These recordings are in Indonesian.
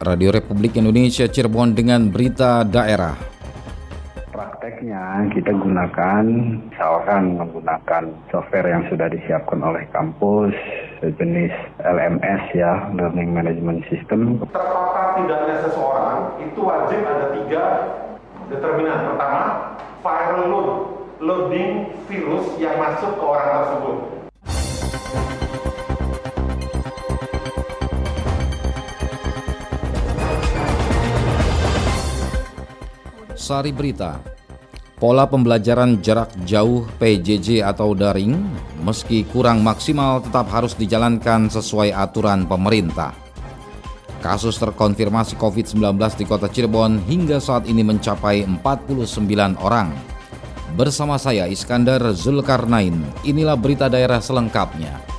Radio Republik Indonesia Cirebon dengan berita daerah. Prakteknya kita gunakan, misalkan menggunakan software yang sudah disiapkan oleh kampus, sejenis LMS ya, Learning Management System. Terpapar tidaknya seseorang itu wajib ada tiga determinan. Pertama, viral load, loading virus yang masuk ke orang tersebut. Sari Berita Pola pembelajaran jarak jauh PJJ atau daring meski kurang maksimal tetap harus dijalankan sesuai aturan pemerintah. Kasus terkonfirmasi COVID-19 di kota Cirebon hingga saat ini mencapai 49 orang. Bersama saya Iskandar Zulkarnain, inilah berita daerah selengkapnya.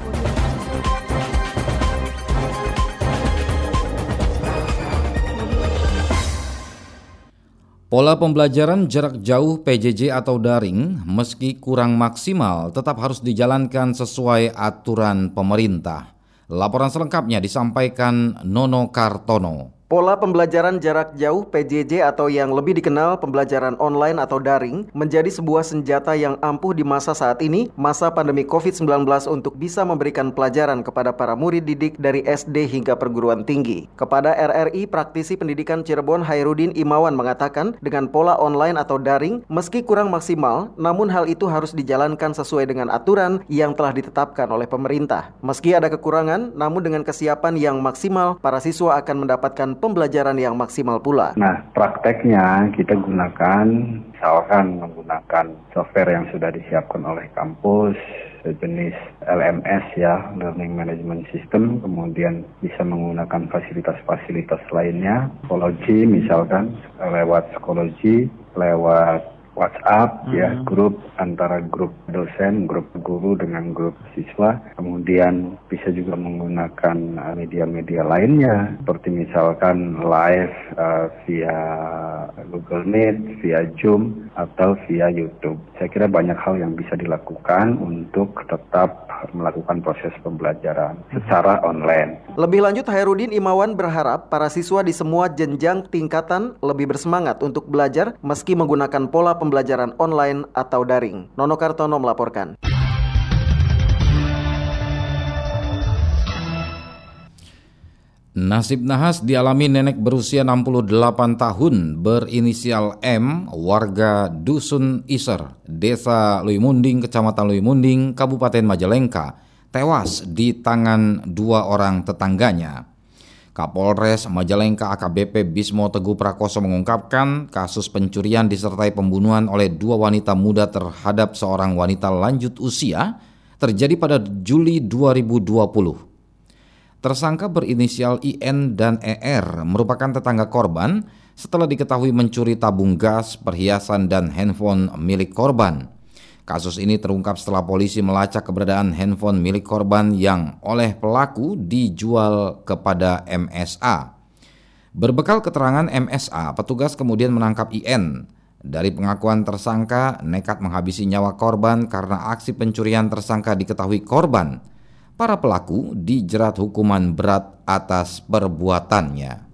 Pola pembelajaran jarak jauh PJJ atau daring meski kurang maksimal tetap harus dijalankan sesuai aturan pemerintah. Laporan selengkapnya disampaikan Nono Kartono. Pola pembelajaran jarak jauh PJJ atau yang lebih dikenal pembelajaran online atau daring menjadi sebuah senjata yang ampuh di masa saat ini, masa pandemi COVID-19 untuk bisa memberikan pelajaran kepada para murid didik dari SD hingga perguruan tinggi. Kepada RRI, praktisi pendidikan Cirebon Hairudin Imawan mengatakan dengan pola online atau daring meski kurang maksimal, namun hal itu harus dijalankan sesuai dengan aturan yang telah ditetapkan oleh pemerintah. Meski ada kekurangan, namun dengan kesiapan yang maksimal, para siswa akan mendapatkan pembelajaran yang maksimal pula. Nah, prakteknya kita gunakan, misalkan menggunakan software yang sudah disiapkan oleh kampus, sejenis LMS ya, Learning Management System, kemudian bisa menggunakan fasilitas-fasilitas lainnya, psikologi misalkan lewat psikologi, lewat WhatsApp ya Hmm. grup antara grup dosen, grup guru dengan grup siswa. Kemudian bisa juga menggunakan uh, media-media lainnya seperti misalkan live uh, via Google Meet, via Zoom atau via YouTube. Saya kira banyak hal yang bisa dilakukan untuk tetap melakukan proses pembelajaran secara online. Lebih lanjut, Hairudin Imawan berharap para siswa di semua jenjang tingkatan lebih bersemangat untuk belajar meski menggunakan pola pembelajaran online atau daring. Nono Kartono melaporkan. Nasib nahas dialami nenek berusia 68 tahun berinisial M, warga Dusun Iser, Desa Luimunding, Kecamatan Luimunding, Kabupaten Majalengka, tewas di tangan dua orang tetangganya. Kapolres Majalengka AKBP Bismo Teguh Prakoso mengungkapkan kasus pencurian disertai pembunuhan oleh dua wanita muda terhadap seorang wanita lanjut usia terjadi pada Juli 2020. Tersangka berinisial IN dan ER merupakan tetangga korban setelah diketahui mencuri tabung gas, perhiasan, dan handphone milik korban. Kasus ini terungkap setelah polisi melacak keberadaan handphone milik korban yang oleh pelaku dijual kepada MSA. Berbekal keterangan MSA, petugas kemudian menangkap IN. Dari pengakuan tersangka, nekat menghabisi nyawa korban karena aksi pencurian tersangka diketahui korban para pelaku dijerat hukuman berat atas perbuatannya.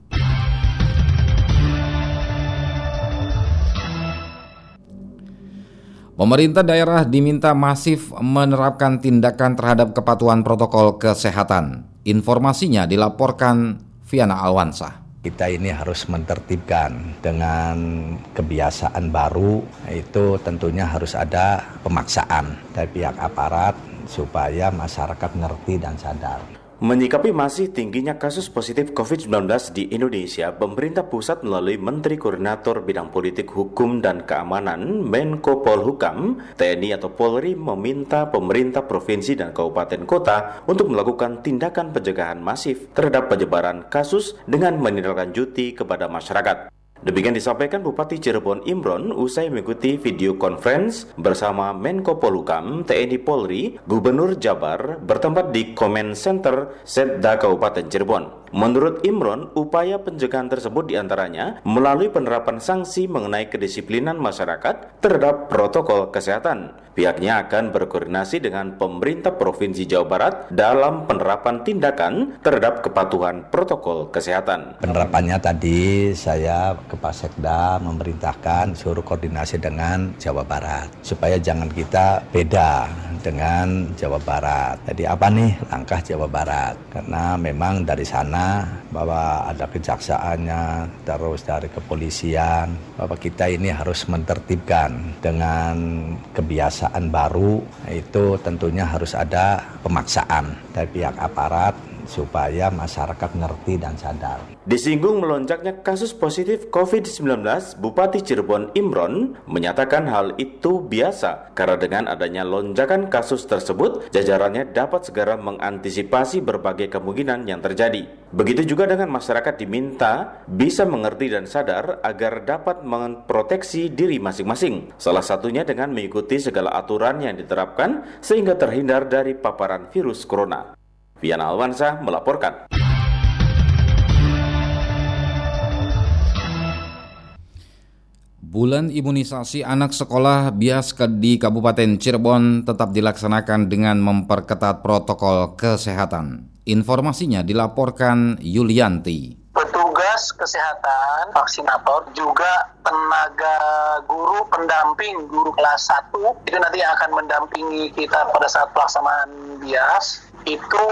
Pemerintah daerah diminta masif menerapkan tindakan terhadap kepatuhan protokol kesehatan. Informasinya dilaporkan Viana Alwansa. Kita ini harus menertibkan dengan kebiasaan baru, itu tentunya harus ada pemaksaan dari pihak aparat supaya masyarakat ngerti dan sadar. Menyikapi masih tingginya kasus positif COVID-19 di Indonesia, pemerintah pusat melalui Menteri Koordinator Bidang Politik Hukum dan Keamanan Menko Polhukam, TNI atau Polri meminta pemerintah provinsi dan kabupaten kota untuk melakukan tindakan pencegahan masif terhadap penyebaran kasus dengan menindaklanjuti kepada masyarakat. Demikian disampaikan Bupati Cirebon Imron usai mengikuti video conference bersama Menko Polhukam, TNI Polri, Gubernur Jabar bertempat di Comment Center Setda Kabupaten Cirebon. Menurut Imron, upaya pencegahan tersebut di antaranya melalui penerapan sanksi mengenai kedisiplinan masyarakat terhadap protokol kesehatan. Pihaknya akan berkoordinasi dengan pemerintah Provinsi Jawa Barat dalam penerapan tindakan terhadap kepatuhan protokol kesehatan. Penerapannya tadi saya ke Pasekda memerintahkan suruh koordinasi dengan Jawa Barat supaya jangan kita beda dengan Jawa Barat. Jadi apa nih langkah Jawa Barat? Karena memang dari sana bahwa ada kejaksaannya, terus dari kepolisian, bahwa kita ini harus mentertibkan dengan kebiasaan baru, itu tentunya harus ada pemaksaan dari pihak aparat supaya masyarakat ngerti dan sadar. Disinggung melonjaknya kasus positif COVID-19, Bupati Cirebon Imron menyatakan hal itu biasa karena dengan adanya lonjakan kasus tersebut, jajarannya dapat segera mengantisipasi berbagai kemungkinan yang terjadi. Begitu juga dengan masyarakat diminta bisa mengerti dan sadar agar dapat memproteksi diri masing-masing. Salah satunya dengan mengikuti segala aturan yang diterapkan sehingga terhindar dari paparan virus corona. Viana Alwansa melaporkan. Bulan imunisasi anak sekolah bias di Kabupaten Cirebon tetap dilaksanakan dengan memperketat protokol kesehatan. Informasinya dilaporkan Yulianti. Petugas kesehatan, vaksinator, juga tenaga guru pendamping guru kelas 1 itu nanti akan mendampingi kita pada saat pelaksanaan bias itu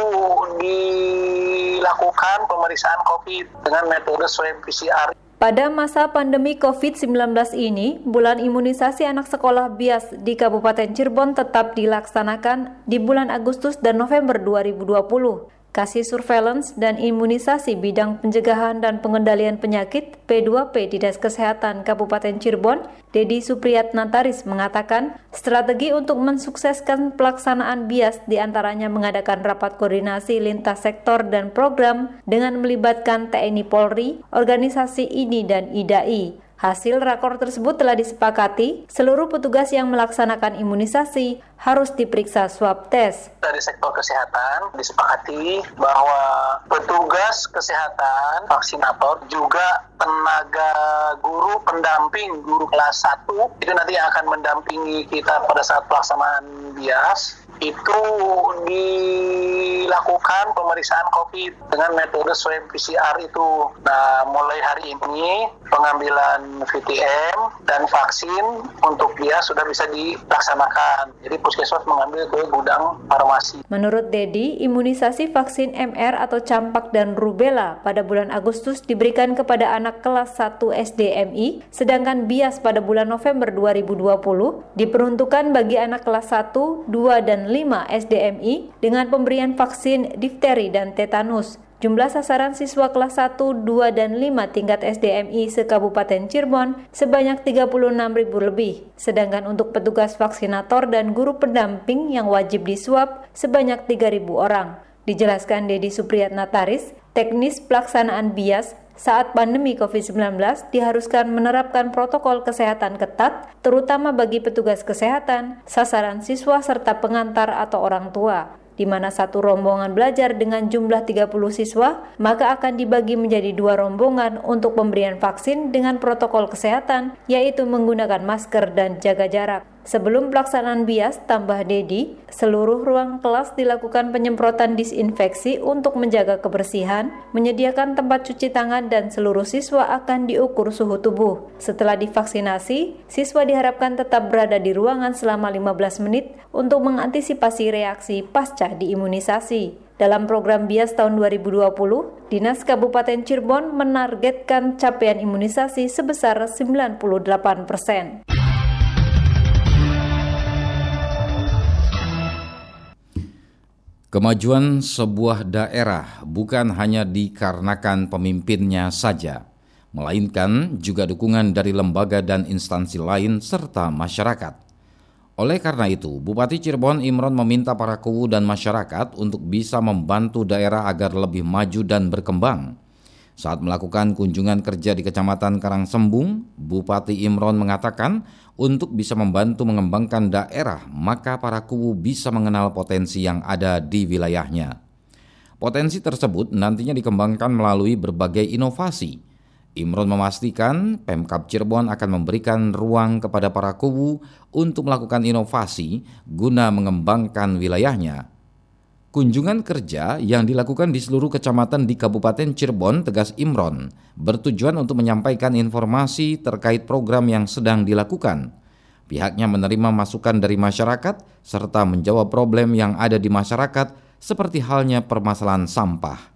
dilakukan pemeriksaan COVID dengan metode swab PCR. Pada masa pandemi COVID-19 ini, bulan imunisasi anak sekolah bias di Kabupaten Cirebon tetap dilaksanakan di bulan Agustus dan November 2020. Kasih Surveillance dan Imunisasi Bidang Pencegahan dan Pengendalian Penyakit P2P Dinas Kesehatan Kabupaten Cirebon, Dedi Supriyat Nantaris mengatakan, strategi untuk mensukseskan pelaksanaan bias di antaranya mengadakan rapat koordinasi lintas sektor dan program dengan melibatkan TNI Polri, organisasi INI dan IDAI. Hasil rakor tersebut telah disepakati, seluruh petugas yang melaksanakan imunisasi harus diperiksa swab test. Dari sektor kesehatan disepakati bahwa petugas kesehatan, vaksinator, juga tenaga guru pendamping guru kelas 1 itu nanti akan mendampingi kita pada saat pelaksanaan bias itu dilakukan pemeriksaan COVID dengan metode swab PCR itu. Nah, mulai hari ini pengambilan VTM dan vaksin untuk dia sudah bisa dilaksanakan. Jadi puskesmas mengambil ke gudang farmasi. Menurut Dedi, imunisasi vaksin MR atau campak dan rubella pada bulan Agustus diberikan kepada anak kelas 1 SDMI, sedangkan bias pada bulan November 2020 diperuntukkan bagi anak kelas 1, 2, dan 5 SDMI dengan pemberian vaksin difteri dan tetanus. Jumlah sasaran siswa kelas 1, 2, dan 5 tingkat SDMI se-Kabupaten Cirebon sebanyak 36 ribu lebih. Sedangkan untuk petugas vaksinator dan guru pendamping yang wajib disuap sebanyak 3 ribu orang. Dijelaskan Dedi Supriyat Nataris, teknis pelaksanaan bias saat pandemi COVID-19 diharuskan menerapkan protokol kesehatan ketat, terutama bagi petugas kesehatan, sasaran siswa serta pengantar atau orang tua di mana satu rombongan belajar dengan jumlah 30 siswa, maka akan dibagi menjadi dua rombongan untuk pemberian vaksin dengan protokol kesehatan, yaitu menggunakan masker dan jaga jarak. Sebelum pelaksanaan bias, tambah Dedi, seluruh ruang kelas dilakukan penyemprotan disinfeksi untuk menjaga kebersihan, menyediakan tempat cuci tangan dan seluruh siswa akan diukur suhu tubuh. Setelah divaksinasi, siswa diharapkan tetap berada di ruangan selama 15 menit untuk mengantisipasi reaksi pasca diimunisasi. Dalam program BIAS tahun 2020, Dinas Kabupaten Cirebon menargetkan capaian imunisasi sebesar 98 persen. Kemajuan sebuah daerah bukan hanya dikarenakan pemimpinnya saja, melainkan juga dukungan dari lembaga dan instansi lain serta masyarakat. Oleh karena itu, Bupati Cirebon Imron meminta para kuwu dan masyarakat untuk bisa membantu daerah agar lebih maju dan berkembang. Saat melakukan kunjungan kerja di Kecamatan Karangsembung, Bupati Imron mengatakan untuk bisa membantu mengembangkan daerah, maka para kubu bisa mengenal potensi yang ada di wilayahnya. Potensi tersebut nantinya dikembangkan melalui berbagai inovasi. Imron memastikan Pemkap Cirebon akan memberikan ruang kepada para kubu untuk melakukan inovasi guna mengembangkan wilayahnya. Kunjungan kerja yang dilakukan di seluruh kecamatan di Kabupaten Cirebon, tegas Imron, bertujuan untuk menyampaikan informasi terkait program yang sedang dilakukan. Pihaknya menerima masukan dari masyarakat serta menjawab problem yang ada di masyarakat seperti halnya permasalahan sampah.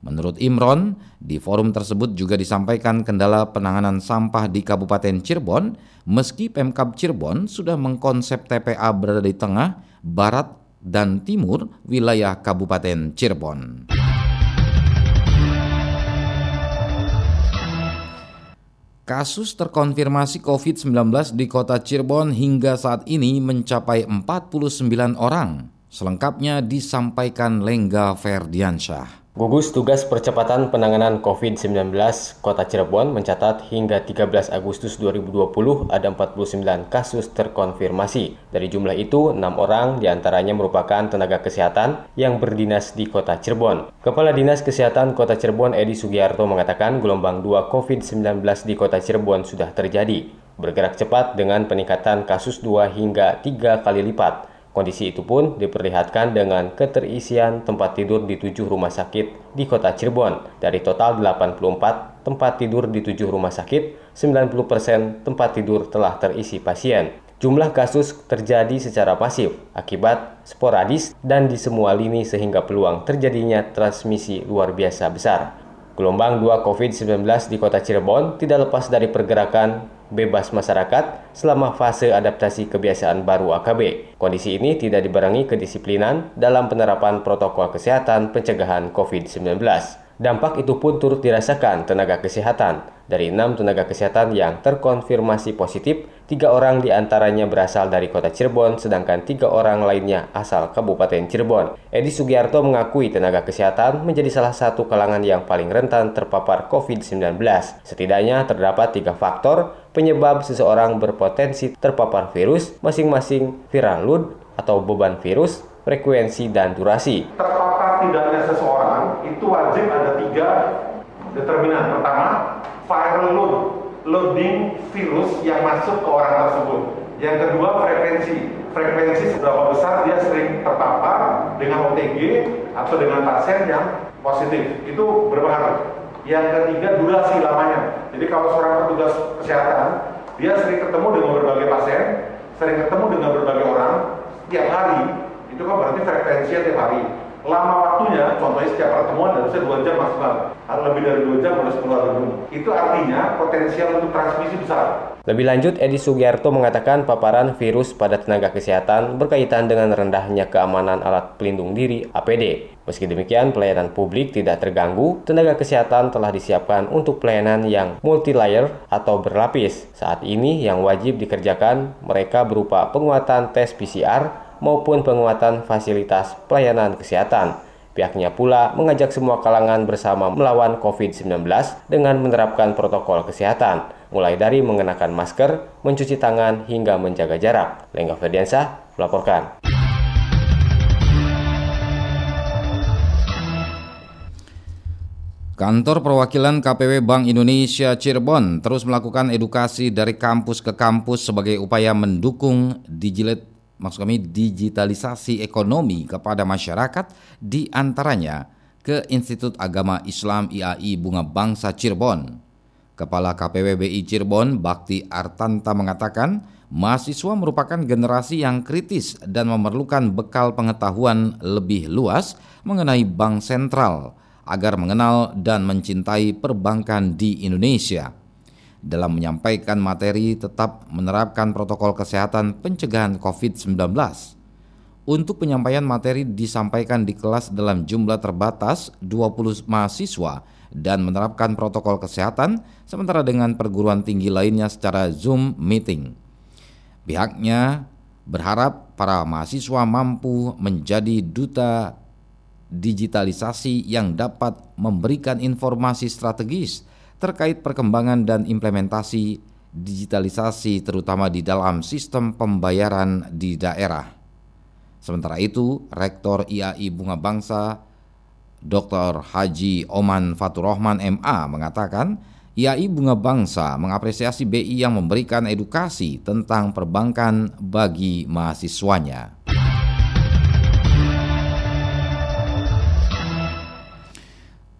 Menurut Imron, di forum tersebut juga disampaikan kendala penanganan sampah di Kabupaten Cirebon, meski Pemkab Cirebon sudah mengkonsep TPA berada di tengah, barat, dan timur wilayah Kabupaten Cirebon. Kasus terkonfirmasi COVID-19 di kota Cirebon hingga saat ini mencapai 49 orang. Selengkapnya disampaikan Lengga Ferdiansyah. Gugus Tugas Percepatan Penanganan COVID-19 Kota Cirebon mencatat hingga 13 Agustus 2020 ada 49 kasus terkonfirmasi. Dari jumlah itu, 6 orang di antaranya merupakan tenaga kesehatan yang berdinas di Kota Cirebon. Kepala Dinas Kesehatan Kota Cirebon Edi Sugiarto mengatakan gelombang 2 COVID-19 di Kota Cirebon sudah terjadi. Bergerak cepat dengan peningkatan kasus 2 hingga 3 kali lipat. Kondisi itu pun diperlihatkan dengan keterisian tempat tidur di tujuh rumah sakit di kota Cirebon. Dari total 84 tempat tidur di tujuh rumah sakit, 90% tempat tidur telah terisi pasien. Jumlah kasus terjadi secara pasif akibat sporadis dan di semua lini sehingga peluang terjadinya transmisi luar biasa besar. Gelombang 2 COVID-19 di kota Cirebon tidak lepas dari pergerakan bebas masyarakat selama fase adaptasi kebiasaan baru AKB. Kondisi ini tidak dibarengi kedisiplinan dalam penerapan protokol kesehatan pencegahan COVID-19. Dampak itu pun turut dirasakan tenaga kesehatan. Dari enam tenaga kesehatan yang terkonfirmasi positif, tiga orang di antaranya berasal dari kota Cirebon, sedangkan tiga orang lainnya asal Kabupaten Cirebon. Edi Sugiarto mengakui tenaga kesehatan menjadi salah satu kalangan yang paling rentan terpapar COVID-19. Setidaknya terdapat tiga faktor penyebab seseorang berpotensi terpapar virus, masing-masing viral load atau beban virus, frekuensi, dan durasi. Terpapar tidaknya seseorang itu wajib ada tiga determinan. Pertama, viral load, loading virus yang masuk ke orang tersebut. Yang kedua, frekuensi. Frekuensi seberapa besar dia sering terpapar dengan OTG atau dengan pasien yang positif. Itu berpengaruh. Yang ketiga, durasi lamanya. Jadi kalau seorang petugas kesehatan, dia sering ketemu dengan berbagai pasien, sering ketemu dengan berbagai orang, tiap hari, itu kan berarti frekuensinya tiap hari lama waktunya, contohnya setiap pertemuan harusnya dua jam maksimal. Kalau lebih dari dua jam harus keluar gedung. Itu artinya potensial untuk transmisi besar. Lebih lanjut, Edi Sugiarto mengatakan paparan virus pada tenaga kesehatan berkaitan dengan rendahnya keamanan alat pelindung diri APD. Meski demikian, pelayanan publik tidak terganggu, tenaga kesehatan telah disiapkan untuk pelayanan yang multi-layer atau berlapis. Saat ini yang wajib dikerjakan mereka berupa penguatan tes PCR maupun penguatan fasilitas pelayanan kesehatan. Pihaknya pula mengajak semua kalangan bersama melawan COVID-19 dengan menerapkan protokol kesehatan, mulai dari mengenakan masker, mencuci tangan, hingga menjaga jarak. Lengga Ferdiansyah melaporkan. Kantor Perwakilan KPW Bank Indonesia Cirebon terus melakukan edukasi dari kampus ke kampus sebagai upaya mendukung digital maksud kami digitalisasi ekonomi kepada masyarakat di antaranya ke Institut Agama Islam IAI Bunga Bangsa Cirebon. Kepala KPWBI Cirebon Bakti Artanta mengatakan, mahasiswa merupakan generasi yang kritis dan memerlukan bekal pengetahuan lebih luas mengenai bank sentral agar mengenal dan mencintai perbankan di Indonesia dalam menyampaikan materi tetap menerapkan protokol kesehatan pencegahan COVID-19. Untuk penyampaian materi disampaikan di kelas dalam jumlah terbatas 20 mahasiswa dan menerapkan protokol kesehatan sementara dengan perguruan tinggi lainnya secara Zoom meeting. Pihaknya berharap para mahasiswa mampu menjadi duta digitalisasi yang dapat memberikan informasi strategis terkait perkembangan dan implementasi digitalisasi terutama di dalam sistem pembayaran di daerah. Sementara itu, Rektor IAI Bunga Bangsa Dr. Haji Oman Faturrahman MA mengatakan, IAI Bunga Bangsa mengapresiasi BI yang memberikan edukasi tentang perbankan bagi mahasiswanya.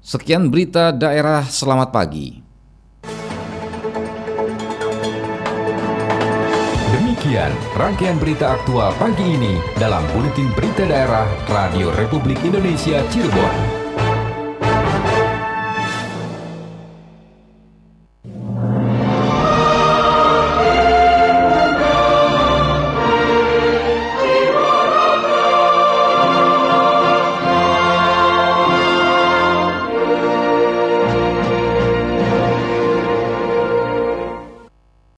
Sekian berita daerah, selamat pagi. Demikian rangkaian berita aktual pagi ini dalam Buletin Berita Daerah Radio Republik Indonesia Cirebon.